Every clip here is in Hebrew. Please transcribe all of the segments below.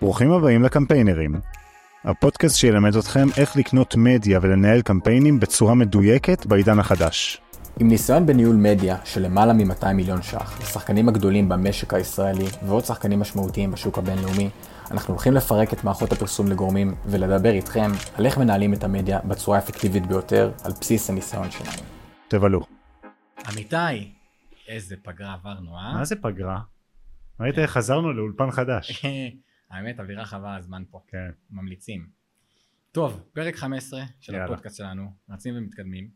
ברוכים הבאים לקמפיינרים, הפודקאסט שילמד אתכם איך לקנות מדיה ולנהל קמפיינים בצורה מדויקת בעידן החדש. עם ניסיון בניהול מדיה של למעלה מ-200 מיליון ש"ח, לשחקנים הגדולים במשק הישראלי ועוד שחקנים משמעותיים בשוק הבינלאומי, אנחנו הולכים לפרק את מערכות הפרסום לגורמים ולדבר איתכם על איך מנהלים את המדיה בצורה האפקטיבית ביותר על בסיס הניסיון שלנו. תבלו. אמיתי, איזה פגרה עברנו, אה? מה זה פגרה? ראית איך חזרנו לאולפן חדש. האמת, אווירה חבל הזמן פה. כן. ממליצים. טוב, פרק 15 של יאללה. הפודקאסט שלנו, רצים ומתקדמים,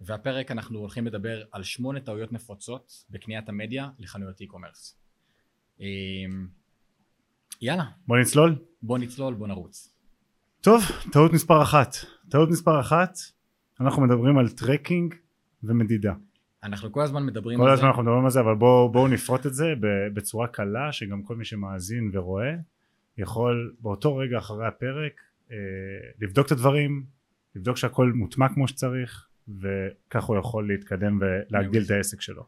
והפרק אנחנו הולכים לדבר על שמונה טעויות נפוצות בקניית המדיה לחנויות e-commerce. אמ, יאללה, בוא נצלול. בוא נצלול, בוא נרוץ. טוב, טעות מספר אחת. טעות מספר אחת, אנחנו מדברים על tracking ומדידה. אנחנו כל הזמן מדברים כל על הזמן זה. אנחנו מדברים על זה, אבל בואו בואו נפרוט את זה בצורה קלה, שגם כל מי שמאזין ורואה יכול באותו רגע אחרי הפרק אה, לבדוק את הדברים, לבדוק שהכל מוטמע כמו שצריך, וכך הוא יכול להתקדם ולהגדיל. את העסק שלו.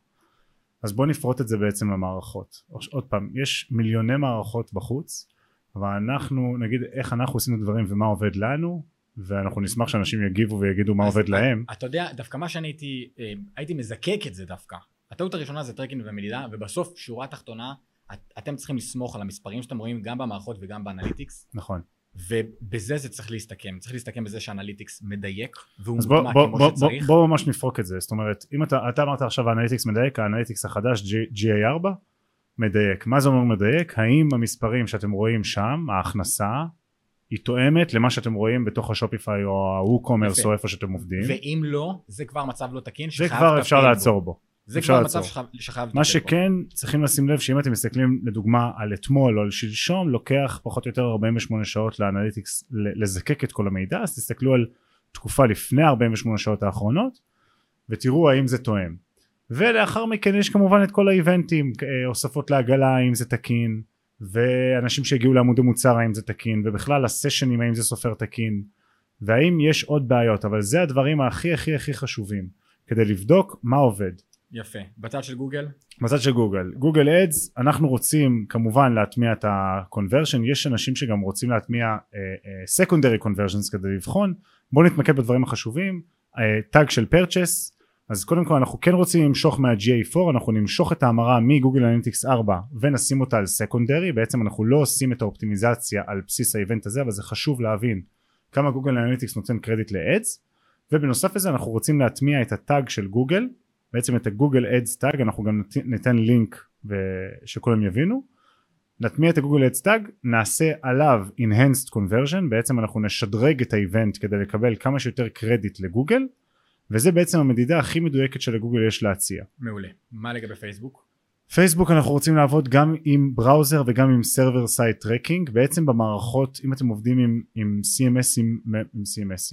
אז בואו נפרוט את זה בעצם למערכות. עוד- פעם, יש מיליוני מערכות בחוץ, אבל אנחנו נגיד איך אנחנו עושים את הדברים ומה עובד לנו, ואנחנו נשמח שאנשים יגיבו ויגידו מה עובד להם. אתה יודע, דווקא מה שאני הייתי, אה, הייתי מזקק את זה דווקא. הטעות הראשונה זה tracking ומדידה, ובסוף, שורה תחתונה, את- אתם צריכים לסמוך על המספרים שאתם רואים גם במערכות וגם ב Analytics, נכון. ובזה זה צריך להסתכם. צריך להסתכם בזה ש Analytics מדייק, והוא בוא, מוטמע בוא, כמו בוא, בוא, שצריך. בוא ממש נפרוק את זה זאת אומרת אם אתה, אתה אמרת עכשיו ה Analytics מדייק ה Analytics החדש G- GA4 מדייק מה זה אומר מדייק האם המספרים שאתם רואים שם ההכנסה היא תואמת למה שאתם רואים בתוך ה Shopify או ה WooCommerce יפה. או איפה שאתם עובדים ואם לא, זה כבר מצב לא תקין זה שחייב כבר לטפל אפשר בו. לעצור בו זה כבר לעצור. מצב שחייב- מה לטפל בו. שכן צריכים לשים לב שאם אתם מסתכלים לדוגמה על אתמול או על שלשום לוקח פחות או יותר 48 שעות ל Analytics לזקק את כל המידע אז תסתכלו על תקופה לפני 48 שעות האחרונות ותראו האם זה תואם ולאחר מכן יש כמובן את כל האיבנטים אה, הוספות לעגלה האם זה תקין ואנשים שהגיעו לעמוד המוצר האם זה תקין ובכלל הסשנים האם זה סופר תקין והאם יש עוד בעיות אבל זה הדברים הכי הכי הכי חשובים כדי לבדוק מה עובד יפה. בצד של גוגל, בצד של גוגל. גוגל Ads אנחנו רוצים כמובן להטמיע את ה-conversion. יש אנשים שגם רוצים להטמיע uh, uh, secondary conversions כדי לבחון. בואו נתמקד בדברים החשובים. tag של purchase. אז קודם כל אנחנו כן רוצים למשוך מה-GA4 אנחנו נמשוך את ההמרה מגוגל Analytics 4 ונשים אותה על secondary. בעצם אנחנו לא עושים את האופטימיזציה על בסיס ה event הזה אבל זה חשוב להבין כמה גוגל Analytics נותן קרדיט ל Ads. ובנוסף לזה אנחנו רוצים להטמיע את ה tag של גוגל בעצם את הגוגל Ads tag אנחנו גם ניתן לינק שכולם יבינו נטמיע את הגוגל Ads tag נעשה עליו enhanced conversion בעצם אנחנו נשדרג את ה event כדי לקבל כמה שיותר קרדיט לגוגל וזה בעצם המדידה הכי מדויקת שלגוגל יש להציע מעולה. מה לגבי פייסבוק? פייסבוק אנחנו רוצים לעבוד גם עם browser וגם עם server side tracking. בעצם במערכות אם אתם עובדים עם, עם CMS עם, עם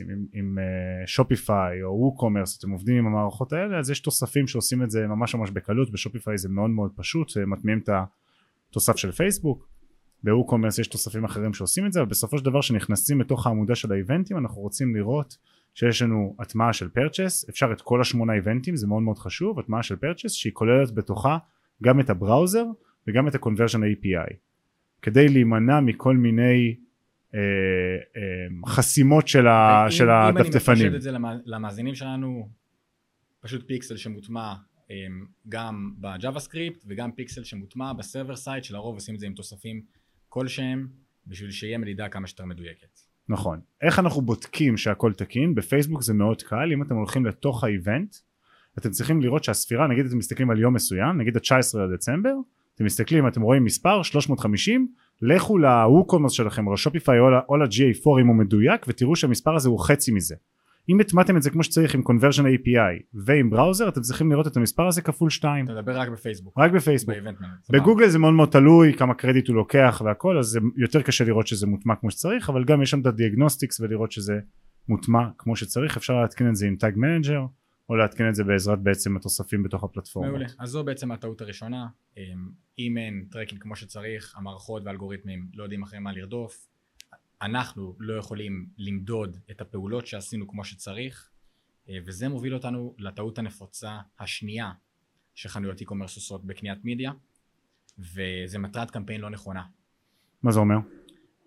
עם, עם Shopify או WooCommerce אתם עובדים עם המערכות האלה אז יש תוספים שעושים את זה ממש ממש בקלות. ב Shopify זה מאוד מאוד פשוט אה, מטמיעים את התוסף של פייסבוק. ב WooCommerce יש תוספים אחרים שעושים את זה אבל בסופו של דבר שנכנסים לתוך העמודה של האיבנטים אנחנו רוצים לראות שיש לנו הטמעה של purchase אפשר את כל השמונה איבנטים זה מאוד מאוד חשוב הטמעה של purchase שהיא כוללת בתוכה גם את ה browser וגם את ה-conversion API כדי להימנע מכל מיני אה, אה, חסימות של, ה, של אם אני הדפדפנים מפשט את זה למא- למאזינים שלנו, פשוט פיקסל שמוטמע אמ, גם ב-JavaScript וגם פיקסל שמוטמע ב-server side שלרוב עושים את זה עם תוספים כלשהם בשביל שיהיה מדידה כמה שיותר מדויקת. נכון. איך אנחנו בודקים שהכל תקין? בפייסבוק זה מאוד קל אם אתם הולכים לתוך ה-event אתם צריכים לראות שהספירה נגיד אתם מסתכלים על יום מסוים נגיד ה-19 לדצמבר אתם מסתכלים אתם רואים מספר 350 לכו ל-WooCommerce שלכם או ל-Shopify או ל- או ל-GA4 אם הוא מדויק ותראו שהמספר הזה הוא חצי מזה. אם הטמעתם את זה כמו שצריך עם conversion API ועם browser אתם צריכים לראות את המספר הזה כפול 2 אתה מדבר רק בפייסבוק. רק בפייסבוק. בגוגל זה מאוד מאוד תלוי כמה קרדיט הוא לוקח והכל אז זה יותר קשה לראות שזה מוטמע כמו שצריך אבל גם יש שם את ה-diagnostics ולראות שזה מוטמע כמו שצריך. אפשר להתקין את זה עם Tag Manager או להתקין את זה בעזרת בעצם התוספים בתוך הפלטפורמות. מעולה. אז זו בעצם הטעות הראשונה. אמ, אם אין tracking כמו שצריך, המערכות והאלגוריתמים לא יודעים אחרי מה לרדוף. אנחנו לא יכולים למדוד את הפעולות שעשינו כמו שצריך, אה, וזה מוביל אותנו לטעות הנפוצה השנייה שחנויות e-commerce עושות בקניית מדיה, וזה מטרת קמפיין לא נכונה. מה זה אומר?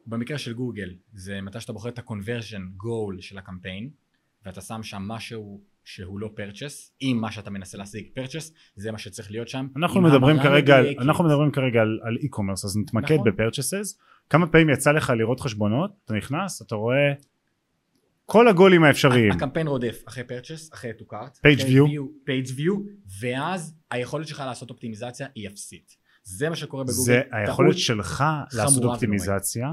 במקרה של גוגל, זה מתי שאתה בוחר את ה-conversion goal של הקמפיין, ואתה שם שם משהו שהוא לא purchase, אם מה שאתה מנסה להשיג purchase, זה מה שצריך להיות שם. אנחנו מדברים המרה כרגע, על-. אנחנו מדברים כרגע על, על e-commerce אז נתמקד נכון. בפרצ'סס כמה פעמים יצא לך לראות חשבונות אתה נכנס אתה רואה כל הגולים האפשריים הקמפיין רודף אחרי purchase, אחרי to cart, אחרי view. page view, ואז היכולת שלך לעשות אופטימיזציה היא אפסית. זה מה שקורה בגוגל. זה היכולת שלך לעשות חמורה אופטימיזציה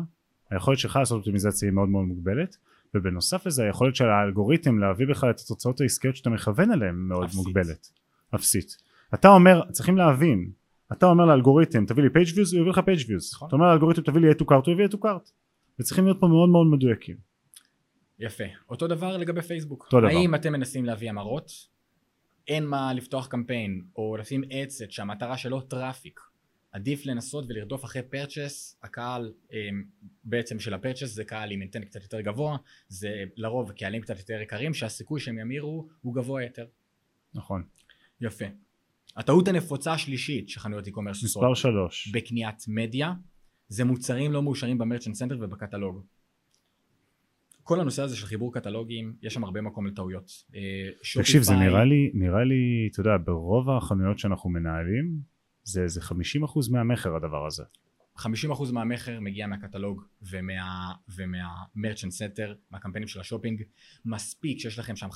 היכולת שלך לעשות אופטימיזציה היא מאוד מאוד מוגבלת ובנוסף לזה היכולת של האלגוריתם להביא בכלל את התוצאות העסקיות שאתה מכוון אליהן מאוד אפסית. מוגבלת אפסית אתה אומר צריכים להבין אתה אומר לאלגוריתם תביא לי page views הוא יביא לך page views נכון. אתה אומר לאלגוריתם תביא לי to cart הוא יביא to cart וצריכים להיות פה מאוד מאוד מדויקים יפה. אותו דבר לגבי פייסבוק. אותו דבר. האם אתם מנסים להביא המרות? אין מה לפתוח קמפיין או לשים ad set שהמטרה שלו traffic. עדיף לנסות ולרדוף אחרי purchase, הקהל אמ, בעצם של ה-purchase זה קהל עם intent קצת יותר גבוה, זה לרוב קהלים קצת יותר יקרים שהסיכוי שהם ימירו הוא גבוה יותר. נכון יפה. הטעות הנפוצה השלישית שחנויות e-commerce מספר שלוש בקניית מדיה זה מוצרים לא מאושרים ב-Merchant Center ובקטלוג. כל הנושא הזה של חיבור קטלוגים יש שם הרבה מקום לטעויות. אה, תקשיב זה נראה לי נראה לי אתה יודע ברוב החנויות שאנחנו מנהלים זה איזה 50% מהמכר הדבר הזה 50% מהמכר מגיע מהקטלוג ומה, ומה-Merchant Center, מהקמפיינים של ה-shopping. מספיק שיש לכם שם 15-20%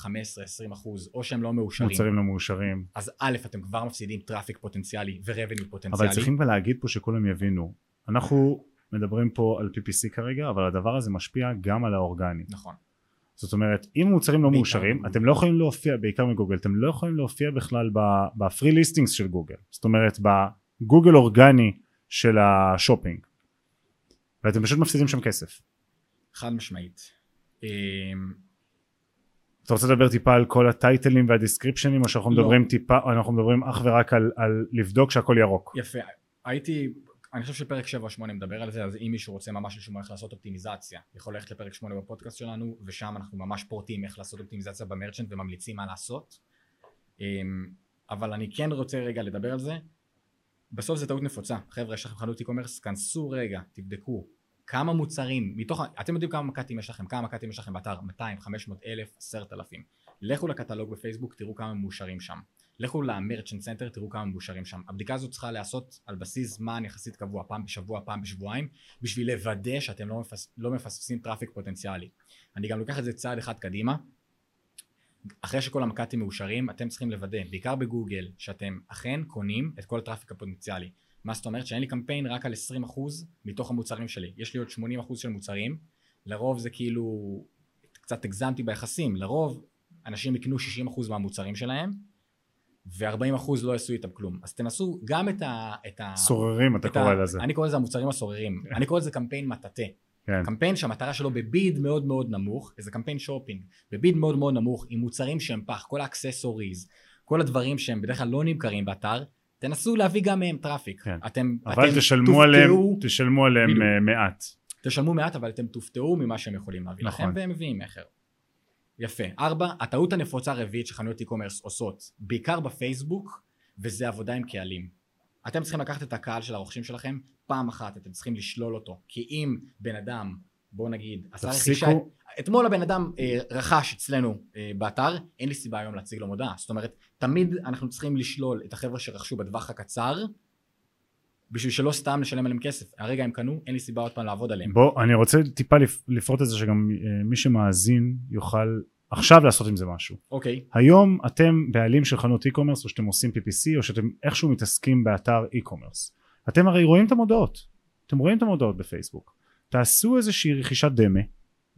או שהם לא מאושרים. מוצרים לא מאושרים אז א', אתם כבר מפסידים traffic פוטנציאלי ו-revenue אבל פוטנציאלי. צריכים כבר להגיד פה שכולם יבינו אנחנו מדברים פה על PPC כרגע אבל הדבר הזה משפיע גם על האורגני נכון. זאת אומרת אם מוצרים לא מאושרים. אתם לא יכולים להופיע בעיקר מגוגל אתם לא יכולים להופיע בכלל בפרי ליסטינגס של גוגל זאת אומרת בגוגל אורגני של השופינג ואתם פשוט מפסידים שם כסף חד משמעית. אמ, אתה רוצה לדבר טיפה על כל הטייטלים והדיסקריפשנים או שאנחנו לא. מדברים טיפה אנחנו מדברים אך ורק על, על לבדוק שהכל ירוק יפה. הייתי, אני חושב שפרק 7 או 8 מדבר על זה, אז אם מישהו רוצה ממש לשמוע איך לעשות אופטימיזציה, יכול ללכת לפרק 8 בפודקאסט שלנו, ושם אנחנו ממש פורטים איך לעשות אופטימיזציה במרצ'נט וממליצים מה לעשות. אמ, אבל אני כן רוצה רגע לדבר על זה. בסוף זה טעות נפוצה. חבר'ה, יש לכם חנות e-commerce, כנסו רגע, תבדקו. כמה מוצרים, מתוך, אתם יודעים כמה מק"טים יש לכם, כמה מק"טים יש לכם באתר, 200, 500 אלף, 10,000. לכו לקטלוג בפייסבוק, תראו כמה מאושרים שם. לכו ל-Merchant Center, תראו כמה מאושרים שם. הבדיקה הזאת צריכה להיעשות על בסיס זמן יחסית קבוע, פעם בשבוע, פעם בשבועיים, בשביל לוודא שאתם לא, מפס, לא מפספסים traffic פוטנציאלי. אני גם לוקח את זה צעד אחד קדימה. אחרי שכל המק"טים מאושרים, אתם צריכים לוודא, בעיקר בגוגל, שאתם אכן קונים את כל הטראפיק הפוטנציאלי. מה זאת אומרת? שאין לי קמפיין רק על 20% מתוך המוצרים שלי. יש לי עוד 80% של מוצרים. לרוב זה כאילו, קצת הגזמתי ביחסים, לרוב אנשים יקנו 60% מהמוצרים שלהם, ו-40% לא יעשו איתם כלום. אז תנסו גם את ה... את ה סוררים אתה את ה- קורא לזה אני קורא לזה המוצרים הסוררים. אני קורא לזה קמפיין מטאטא. כן. קמפיין שהמטרה שלו ב-bid מאוד מאוד נמוך, איזה קמפיין שופינג, ב-bid מאוד מאוד נמוך, עם מוצרים שהם פח, כל ה-accessories, כל הדברים שהם בדרך כלל לא נמכרים באתר, תנסו להביא גם מהם traffic. כן. אתם, אבל אתם תשלמו תופתעו- עליהם תשלמו עליהם בדיוק. אה, מעט תשלמו מעט, אבל אתם תופתעו ממה שהם יכולים להביא נכון. לכם, והם מביאים מכר. יפה. ארבע, הטעות הנפוצה הרביעית שחנויות e-commerce עושות, בעיקר בפייסבוק, וזה עבודה עם קהלים. אתם צריכים לקחת את הקהל של הרוכשים שלכם, פעם אחת אתם צריכים לשלול אותו. כי אם בן אדם, בואו נגיד, עשה רכישה... אתמול הבן אדם אה, רכש אצלנו אה, באתר, אין לי סיבה היום להציג לו מודעה. זאת אומרת, תמיד אנחנו צריכים לשלול את החבר'ה שרכשו בטווח הקצר, בשביל שלא סתם נשלם עליהם כסף. הרגע הם קנו, אין לי סיבה עוד פעם לעבוד עליהם. בוא אני רוצה טיפה לפ- לפרוט את זה שגם אה, מי שמאזין יוכל עכשיו לעשות עם זה משהו. אוקיי, היום אתם בעלים של חנות e-commerce או שאתם עושים PPC או שאתם איכשהו מתעסקים באתר e-commerce. אתם הרי רואים את המודעות. אתם רואים את המודעות בפייסבוק. תעשו איזושהי רכישת דמה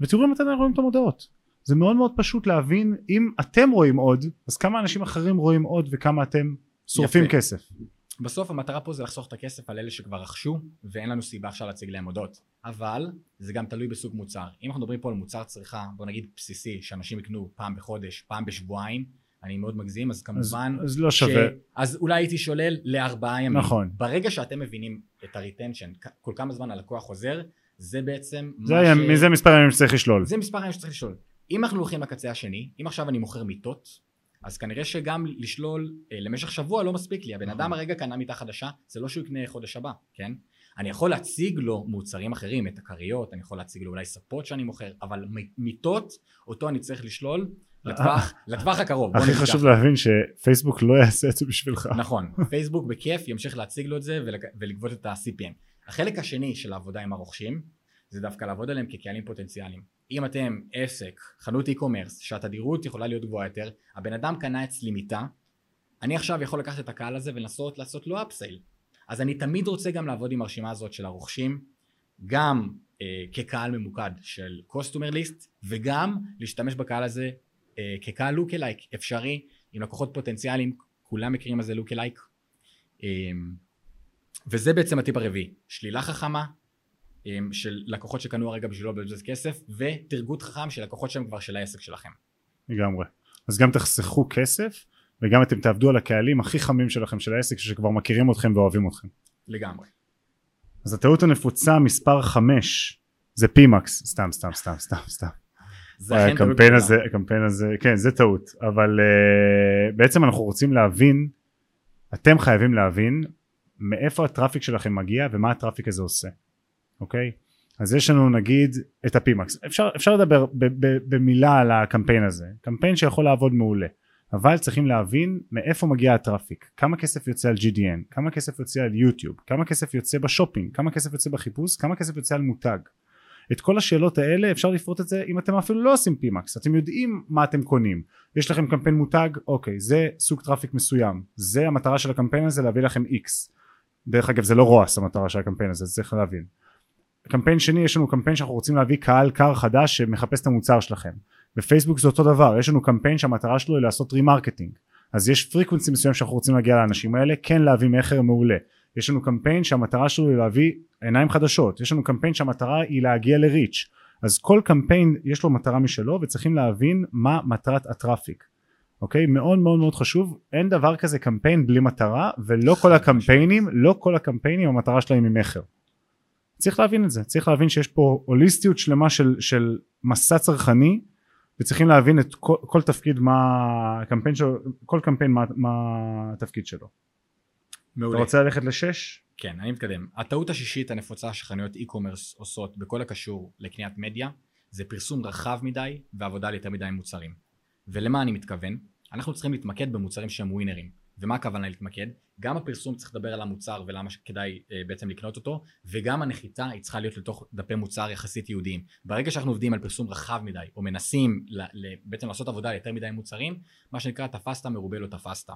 ותראו אם אתם רואים את המודעות. זה מאוד מאוד פשוט להבין אם אתם רואים עוד אז כמה אנשים אחרים רואים עוד וכמה אתם שורפים יפה. כסף בסוף המטרה פה זה לחסוך את הכסף על אלה שכבר רכשו ואין לנו סיבה עכשיו להציג להם הודעות. אבל זה גם תלוי בסוג מוצר. אם אנחנו מדברים פה על מוצר צריכה בוא נגיד בסיסי שאנשים יקנו פעם בחודש פעם בשבועיים אני מאוד מגזים אז אז, כמובן אז לא שווה. אז אולי הייתי שולל לארבעה ימים. נכון. ברגע שאתם מבינים את הריטנשן כל כמה זמן הלקוח חוזר זה בעצם זה, היה, ש- מזה מספר ימים שצריך לשלול. זה מספר הימים שצריך לשלול. אם אנחנו הולכים לקצה השני, אם עכשיו אני מוכר מיטות, אז כנראה שגם לשלול אה, למשך שבוע לא מספיק לי. הבן. אדם הרגע קנה מיטה חדשה, זה לא שהוא יקנה חודש הבא, כן? אני יכול להציג לו מוצרים אחרים, את הכריות, אני יכול להציג לו אולי ספות שאני מוכר, אבל מיטות, אותו אני צריך לשלול לטווח, לטווח הקרוב. הכי חשוב להבין שפייסבוק לא יעשה את זה בשבילך. נכון, פייסבוק בכיף ימשיך להציג לו את זה ולגבות את ה-CPM. החלק השני של העבודה עם הרוכשים זה דווקא לעבוד עליהם כקהלים פוטנציאליים. אם אתם עסק, חנות e-commerce, שהתדירות יכולה להיות גבוהה יותר, הבן אדם קנה אצלי מיטה, אני עכשיו יכול לקחת את הקהל הזה ולנסות לעשות לו אפסייל. אז אני תמיד רוצה גם לעבוד עם הרשימה הזאת של הרוכשים, גם אה, כקהל ממוקד של קוסטומר ליסט, וגם להשתמש בקהל הזה אה, כקהל אלייק אפשרי, עם לקוחות פוטנציאליים, כולם מכירים מה זה אלייק. אה, וזה בעצם הטיפ הרביעי, שלילה חכמה של לקוחות שקנו הרגע בשביל לא לבזבז כסף, ותרגות חכם של לקוחות שהם כבר של העסק שלכם. לגמרי. אז גם תחסכו כסף וגם אתם תעבדו על הקהלים הכי חמים שלכם של העסק שכבר מכירים אתכם ואוהבים אתכם. לגמרי. אז הטעות הנפוצה מספר 5 זה PMax, סתם סתם סתם סתם סתם. זה אכן גדולה. הזה, הקמפיין הזה, כן זה טעות, אבל uh, בעצם אנחנו רוצים להבין, אתם חייבים להבין מאיפה ה-traffic שלכם מגיע ומה ה-traffic הזה עושה, אוקיי? אז יש לנו נגיד את ה-PMax, אפשר, אפשר לדבר ב, ב, במילה על הקמפיין הזה, קמפיין שיכול לעבוד מעולה. אבל צריכים להבין מאיפה מגיע ה-traffic, כמה כסף יוצא על GDN, כמה כסף יוצא על יוטיוב, כמה כסף יוצא ב-shopping, כמה כסף יוצא בחיפוש, כמה כסף יוצא על מותג. את כל השאלות האלה אפשר לפרוט את זה אם אתם אפילו לא עושים PMax, אתם יודעים מה אתם קונים, יש לכם קמפיין מותג, אוקיי, זה סוג traffic מסוים, זה המטרה של הקמפיין הזה להביא לכם X. דרך אגב זה לא ROAS המטרה של הקמפיין הזה, זה צריך להבין. קמפיין שני יש לנו קמפיין שאנחנו רוצים להביא קהל קר חדש שמחפש את המוצר שלכם. בפייסבוק זה אותו דבר יש לנו קמפיין שהמטרה שלו היא לעשות remarketing. אז יש frequency מסוים שאנחנו רוצים להגיע לאנשים האלה כן להביא מכר מעולה. יש לנו קמפיין שהמטרה שלו היא להביא עיניים חדשות. יש לנו קמפיין שהמטרה היא להגיע לריץ' אז כל קמפיין יש לו מטרה משלו וצריכים להבין מה מטרת הטראפיק. אוקיי? מאוד מאוד מאוד חשוב. אין דבר כזה קמפיין בלי מטרה ולא כל הקמפיינים לא כל הקמפיינים המטרה שלהם היא מכר צריך להבין את זה צריך להבין שיש פה הוליסטיות שלמה של, של מסע צרכני וצריכים להבין את כל, כל תפקיד מה הקמפיין שלו כל קמפיין מה, מה התפקיד שלו. מעולה. אתה רוצה ללכת לשש? כן אני מתקדם. הטעות השישית הנפוצה שחנויות e-commerce עושות בכל הקשור לקניית מדיה זה פרסום רחב מדי ועבודה על יותר מדי מוצרים. ולמה אני מתכוון? אנחנו צריכים להתמקד במוצרים שהם ווינרים. ומה הכוונה להתמקד? גם הפרסום צריך לדבר על המוצר ולמה כדאי אה, בעצם לקנות אותו וגם הנחיתה היא צריכה להיות לתוך דפי מוצר יחסית ייעודיים. ברגע שאנחנו עובדים על פרסום רחב מדי או מנסים ל, ל, בעצם לעשות עבודה על יותר מדי מוצרים מה שנקרא תפסת מרובה לא תפסת.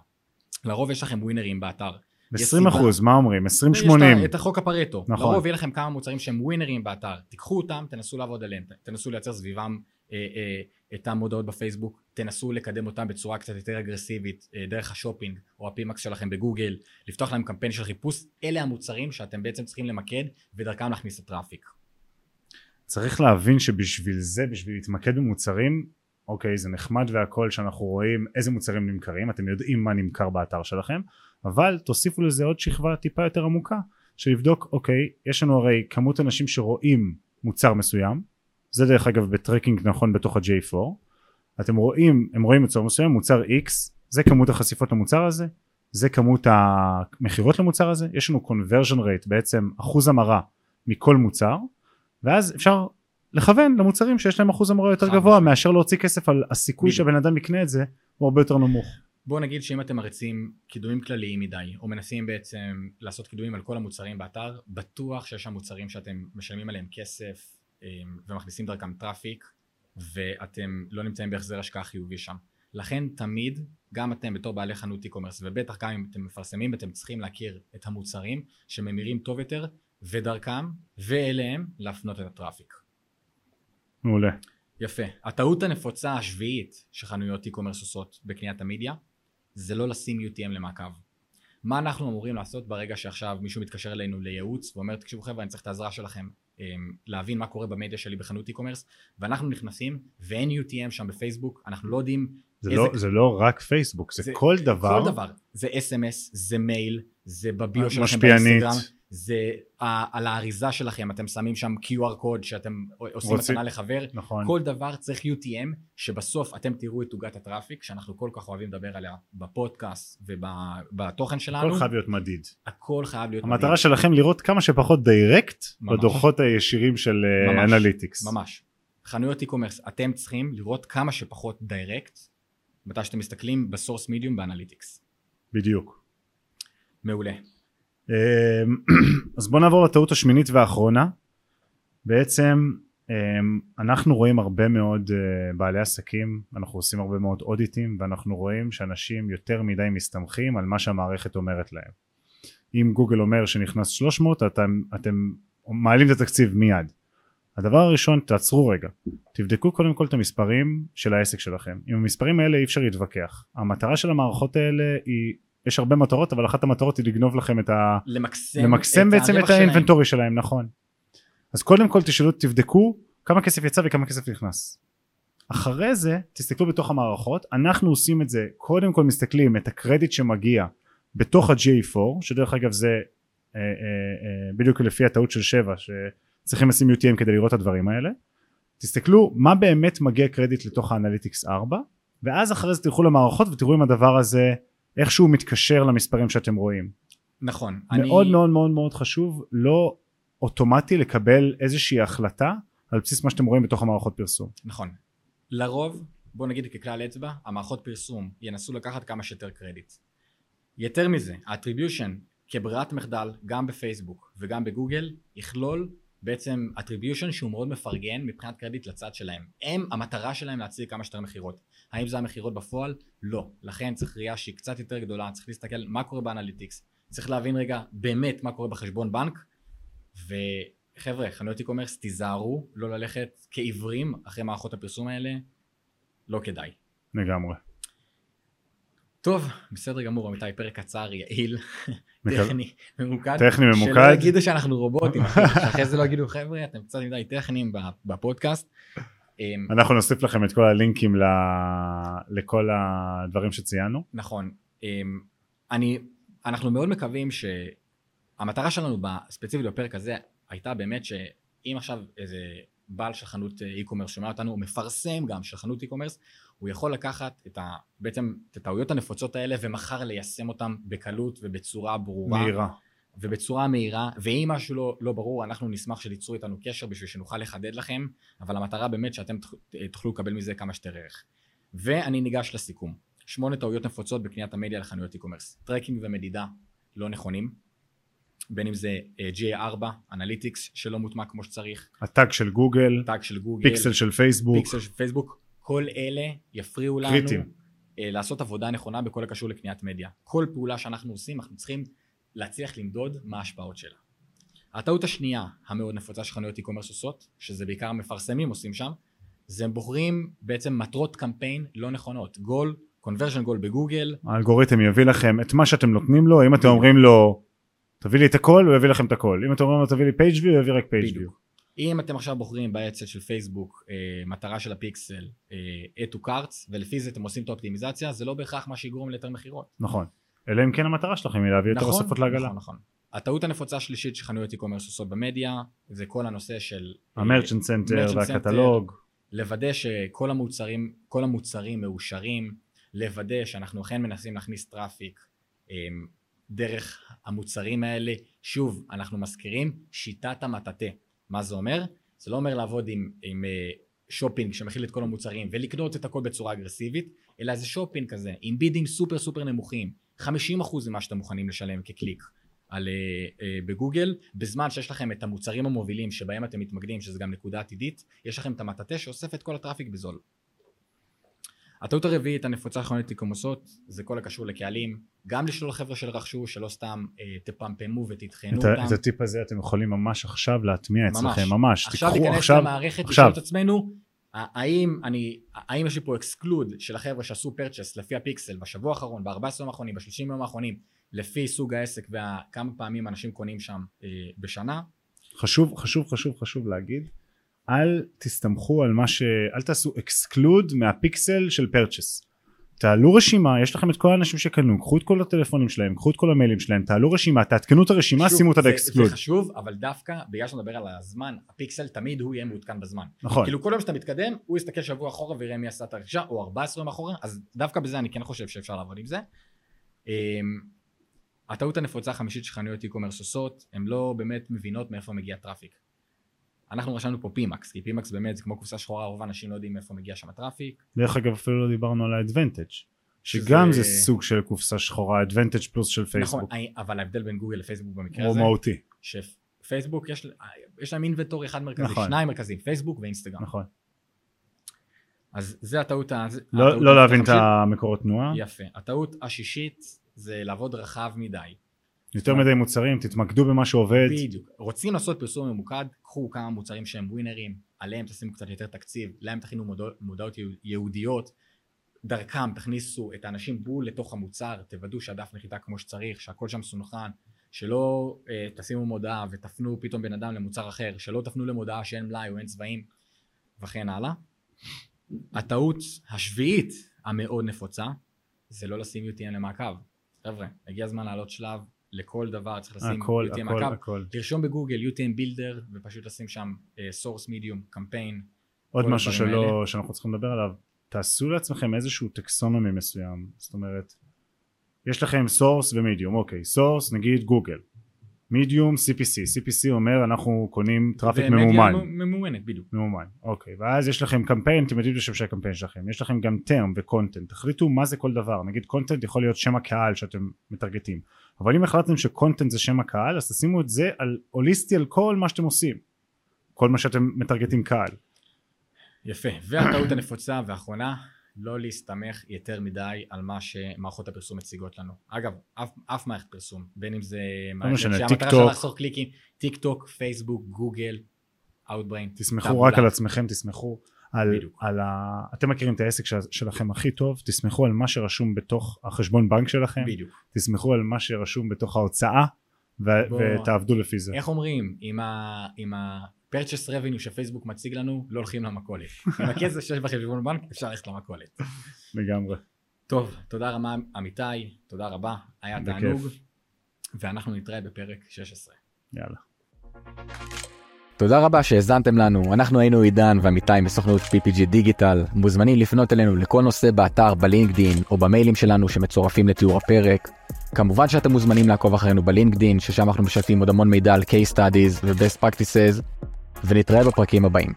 לרוב יש לכם winner-ים באתר 20 אחוז, מה אומרים? 20-80. יש את החוק הפרטו. נכון. לרוב יהיה לכם כמה מוצרים שהם winner-ים באתר. תיקחו אותם, תנסו לעבוד עליהם, תנסו לייצר סביבם את המודעות בפייסבוק, תנסו לקדם אותם בצורה קצת יותר אגרסיבית אה, דרך ה-shopping או ה-PMax שלכם בגוגל, לפתוח להם קמפיין של חיפוש, אלה המוצרים שאתם בעצם צריכים למקד ודרכם להכניס את ה-traffic. צריך להבין שבשביל זה, בשביל להתמקד במוצרים, אוקיי זה נחמד והכל שאנחנו רואים איזה מוצרים נמכרים, אתם יודעים מה נמכר באתר שלכם, אבל תוסיפו לזה עוד שכבה טיפה יותר עמוקה, שלבדוק אוקיי יש לנו הרי כמות אנשים שרואים מוצר מסוים זה דרך אגב בטרקינג נכון בתוך ה-J4 אתם רואים הם רואים מוצר מסוים מוצר X זה כמות החשיפות למוצר הזה זה כמות המכירות למוצר הזה יש לנו conversion rate בעצם אחוז המרה מכל מוצר ואז אפשר לכוון למוצרים שיש להם אחוז המרה יותר גבוה מאשר להוציא כסף על הסיכוי שבן אדם יקנה את זה הוא הרבה יותר נמוך. בוא נגיד שאם אתם מריצים קידומים כלליים מדי או מנסים בעצם לעשות קידומים על כל המוצרים באתר בטוח שיש שם מוצרים שאתם משלמים עליהם כסף ומכניסים דרכם traffic ואתם לא נמצאים בהחזר השקעה חיובי שם. לכן תמיד גם אתם בתור בעלי חנות e-commerce ובטח גם אם אתם מפרסמים אתם צריכים להכיר את המוצרים שממירים טוב יותר ודרכם ואליהם להפנות את הטראפיק. מעולה. יפה. הטעות הנפוצה השביעית שחנויות e-commerce עושות בקניית המדיה זה לא לשים UTM למעקב. מה אנחנו אמורים לעשות ברגע שעכשיו מישהו מתקשר אלינו לייעוץ ואומר תקשיבו חבר'ה אני צריך את העזרה שלכם אמ, להבין מה קורה במדיה שלי בחנות e-commerce ואנחנו נכנסים ואין UTM שם בפייסבוק אנחנו לא יודעים זה, איזה... לא, זה לא רק פייסבוק זה, זה כל דבר. כל דבר. זה אס.אם.אס זה מייל זה ב bio שלכם באינסטגרם זה על האריזה שלכם, אתם שמים שם QR קוד שאתם עושים רוצים- מתנה לחבר, נכון. כל דבר צריך UTM, שבסוף אתם תראו את עוגת ה traffic, שאנחנו כל כך אוהבים לדבר עליה בפודקאסט ובתוכן שלנו, הכל חייב להיות מדיד. הכל חייב להיות המטרה מדהים. שלכם לראות כמה שפחות direct ממש. בדוחות הישירים של אה, ממש, analytics. ממש. חנויות e-commerce, אתם צריכים לראות כמה שפחות direct, מתי שאתם מסתכלים ב source medium ב analytics. בדיוק. מעולה. אמ, אז בואו נעבור לטעות השמינית והאחרונה. בעצם אמ, אנחנו רואים הרבה מאוד אה, בעלי עסקים, אנחנו עושים הרבה מאוד audit ים ואנחנו רואים שאנשים יותר מדי מסתמכים על מה שהמערכת אומרת להם. אם גוגל אומר שנכנס 300 אתם, אתם מעלים את התקציב מיד. הדבר הראשון תעצרו רגע תבדקו קודם כל את המספרים של העסק שלכם עם המספרים האלה אי אפשר להתווכח המטרה של המערכות האלה היא יש הרבה מטרות אבל אחת המטרות היא לגנוב לכם את ה... למקסם, למקסם בעצם את הרווח שלהם. האינבנטורי שלהם נכון. אז קודם כל תשאלו תבדקו כמה כסף יצא וכמה כסף נכנס. אחרי זה תסתכלו בתוך המערכות אנחנו עושים את זה קודם כל מסתכלים את הקרדיט שמגיע בתוך ה-GA4 שדרך אגב זה אה, אה, אה, בדיוק לפי הטעות של 7 שצריכים לשים UTM כדי לראות את הדברים האלה. תסתכלו מה באמת מגיע קרדיט לתוך האנליטיקס 4 ואז אחרי זה תלכו למערכות ותראו אם הדבר הזה איכשהו מתקשר למספרים שאתם רואים נכון. מאוד אני, מאוד מאוד מאוד חשוב לא אוטומטי לקבל איזושהי החלטה על בסיס מה שאתם רואים בתוך המערכות פרסום נכון. לרוב, בוא נגיד ככלל אצבע, המערכות פרסום ינסו לקחת כמה שיותר קרדיט. יותר מזה, ה-attribution כברירת מחדל, גם בפייסבוק וגם בגוגל, יכלול בעצם attribution שהוא מאוד מפרגן מבחינת קרדיט לצד שלהם. הם, המטרה שלהם להציג כמה שיותר מכירות. האם זה המכירות בפועל? לא. לכן צריך ראייה שהיא קצת יותר גדולה, צריך להסתכל מה קורה באנליטיקס, צריך להבין רגע באמת מה קורה בחשבון בנק, וחבר'ה, חנויות e-commerce תיזהרו לא ללכת כעיוורים אחרי מערכות הפרסום האלה, לא כדאי. לגמרי טוב, בסדר גמור, עמיתי, פרק קצר, יעיל, טכני, ממוקד. טכני ממוקד. שלא יגידו שאנחנו רובוטים, שאחרי זה לא יגידו, חבר'ה, אתם קצת מדי טכניים בפודקאסט. אמ, אנחנו נוסיף לכם את כל הלינקים ל... לכל הדברים שציינו נכון. אמ, אני, אנחנו מאוד מקווים שהמטרה שלנו ב- ספציפית בפרק הזה הייתה באמת שאם עכשיו איזה בעל של חנות אה, e-commerce שומע אותנו, הוא מפרסם גם של חנות e-commerce, הוא יכול לקחת את ה, בעצם את הטעויות הנפוצות האלה ומחר ליישם אותם בקלות ובצורה ברורה. מהירה ובצורה מהירה, ואם משהו לא, לא ברור, אנחנו נשמח שתיצרו איתנו קשר בשביל שנוכל לחדד לכם, אבל המטרה באמת שאתם תוכ- תוכלו לקבל מזה כמה שיותר ערך. ואני ניגש לסיכום. שמונה טעויות נפוצות בקניית המדיה לחנויות e-commerce. tracking ומדידה לא נכונים, בין אם זה אה, GA4, analytics שלא מוטמע כמו שצריך, הטאג של גוגל טאג של גוגל, פיקסל של פייסבוק פיקסל של פייסבוק, כל אלה יפריעו לנו קריטיים. אה, לעשות עבודה נכונה בכל הקשור לקניית מדיה. כל פעולה שאנחנו עושים, אנחנו צריכים להצליח למדוד מה ההשפעות שלה. הטעות השנייה המאוד נפוצה שחנויות e-commerce עושות, שזה בעיקר המפרסמים עושים שם, זה הם בוחרים בעצם מטרות קמפיין לא נכונות. גול, conversion גול בגוגל, האלגוריתם יביא לכם את מה שאתם נותנים לו אם אתם אומרים לו תביא לי את הכל הוא יביא לכם את הכל אם אתם אומרים לו תביא לי page view הוא יביא רק view בדיוק. אם אתם עכשיו בוחרים באצל של פייסבוק אה, מטרה של הפיקסל אה, to carts ולפי זה אתם עושים את האופטימיזציה זה לא בהכרח מה שיגרום ליותר מכירות. נכון אלא אם כן המטרה שלכם היא להביא יותר הוספות לעגלה נכון, נכון. הטעות הנפוצה השלישית שחנויות e-commerce עושות במדיה זה כל הנושא של אה, ה merchant center והקטלוג לוודא שכל המוצרים, כל המוצרים מאושרים, לוודא שאנחנו אכן מנסים להכניס traffic אה, דרך המוצרים האלה. שוב, אנחנו מזכירים שיטת המטאטה. מה זה אומר? זה לא אומר לעבוד עם, עם אה, שופינג שמכיל את כל המוצרים ולקנות את הכל בצורה אגרסיבית, אלא זה שופינג כזה, עם bid ים סופר סופר נמוכים, 50% ממה שאתם מוכנים לשלם כקליק. על, אה, אה, בגוגל, בזמן שיש לכם את המוצרים המובילים שבהם אתם מתמקדים, שזה גם נקודה עתידית, יש לכם את המטאטה שאוסף את כל ה traffic בזול. הטעות הרביעית הנפוצה e-commerce עושות, זה כל הקשור לקהלים, גם לשלול חבר'ה שרכשו, שלא סתם אה, תפמפמו ותטחנו אותם. את הטיפ הזה אתם יכולים ממש עכשיו להטמיע ממש. אצלכם ממש עכשיו תיקחו להיכנס עכשיו למערכת עכשיו. את עצמנו, האם אני, האם יש לי פה exclude של החבר'ה שעשו purchase לפי הפיקסל בשבוע האחרון, ב-14 יום האחרונים, ב-30 יום האחרונים, לפי סוג העסק וכמה פעמים אנשים קונים שם אה, בשנה, חשוב חשוב חשוב חשוב להגיד אל תסתמכו על מה ש... אל תעשו exclude מהפיקסל של purchase תעלו רשימה, יש לכם את כל האנשים שקנו, קחו את כל הטלפונים שלהם, קחו את כל המיילים שלהם, תעלו רשימה, תעדכנו את הרשימה, שימו אותה ב exclude. זה חשוב, אבל דווקא בגלל שאתה מדבר על הזמן, הפיקסל תמיד הוא יהיה מעודכן בזמן. נכון, כאילו כל יום שאתה מתקדם, הוא יסתכל שבוע אחורה ויראה מי עשה את הרכישה, או 14 יום אחורה, אז דווקא בזה אני כן חושב שאפשר לעבוד עם זה. אמ, הטעות הנפוצה החמישית שחנויות e-commerce עושות, הן לא באמת מבינות מאיפה מגיע traffic. אנחנו רשמנו פה PMax, כי PMax באמת זה כמו קופסה שחורה, רוב האנשים לא יודעים מאיפה מגיע שם ה traffic. דרך אגב אפילו לא דיברנו על ה Advantage שזה- שגם זה סוג של קופסה שחורה, Advantage Plus של נכון, פייסבוק, אני- אבל ההבדל בין גוגל לפייסבוק במקרה הוא הזה, מהותי, שפייסבוק יש, יש להם אינבנטורי אחד מרכזי, נכון. שניים מרכזיים, פייסבוק ואינסטגרם. נכון, אז זה הטעות ה... לא הטעות לא להבין את. המקורות תנועה, יפה. הטעות השישית זה לעבוד רחב מדי. יותר מדי מוצרים, תתמקדו במה שעובד, בדיוק. רוצים לעשות פרסום ממוקד, קחו כמה מוצרים שהם ווינרים, עליהם תשימו קצת יותר תקציב, להם תכינו מודע- מודעות ייעודיות, דרכם תכניסו את האנשים בול לתוך המוצר, תוודאו שהדף נחיתה כמו שצריך, שהכל שם מסונכרן, שלא אה, תשימו מודעה ותפנו פתאום בן אדם למוצר אחר, שלא תפנו למודעה שאין מלאי או אין צבעים, וכן הלאה. הטעות השביעית המאוד נפוצה, זה לא לשים UTM למעקב. חבר'ה, הגיע הזמן לעלות שלב, לכל דבר צריך לשים הכל UTM הכל מעקב. הכל, לרשום בגוגל UTM בילדר ופשוט לשים שם אה, source medium קמפיין עוד משהו שלא, שאנחנו צריכים לדבר עליו, תעשו לעצמכם איזשהו טקסונומי מסוים, זאת אומרת, יש לכם source ו medium, אוקיי, source נגיד גוגל, medium CPC, CPC אומר אנחנו קונים traffic ממומן, ממומנת בדיוק. ממומן, אוקיי, ואז יש לכם קמפיין, אתם יודעים את השם של הקמפיין שלכם, יש לכם גם term ו content, תחליטו מה זה כל דבר, נגיד content יכול להיות שם הקהל שאתם מטרגטים, אבל אם החלטתם ש content זה שם הקהל, אז תשימו את זה על הוליסטי על כל מה שאתם עושים, כל מה שאתם מטרגטים קהל. יפה. והטעות הנפוצה והאחרונה לא להסתמך יותר מדי על מה שמערכות הפרסום מציגות לנו אגב אף, אף מערכת פרסום בין אם זה מערכת משנה, שהמטרה טיק שלה טוק. לחסוך קליקים טיק טוק פייסבוק גוגל אאוטבריין תסמכו רק על עצמכם, תסמכו על, בדיוק. על ה... אתם מכירים את העסק של, שלכם הכי טוב, תסמכו על מה שרשום בתוך החשבון בנק שלכם, בדיוק תסמכו על מה שרשום בתוך ההוצאה ו- בוא. ותעבדו לפי זה. איך אומרים עם ה... עם ה... purchase revenue שפייסבוק מציג לנו לא הולכים למכולת עם הכסף שיש בחשבון בנק אפשר ללכת למכולת לגמרי. טוב תודה רבה אמיתי תודה רבה היה. תענוג ואנחנו נתראה בפרק 16 יאללה. תודה רבה שהאזנתם לנו, אנחנו היינו עידן ועמיתי מסוכנות PPG דיגיטל, מוזמנים לפנות אלינו לכל נושא באתר, בלינקדין או במיילים שלנו שמצורפים לתיאור הפרק. כמובן שאתם מוזמנים לעקוב אחרינו בלינקדין, ששם אנחנו משתפים עוד המון מידע על case studies ו-best practices, ונתראה בפרקים הבאים.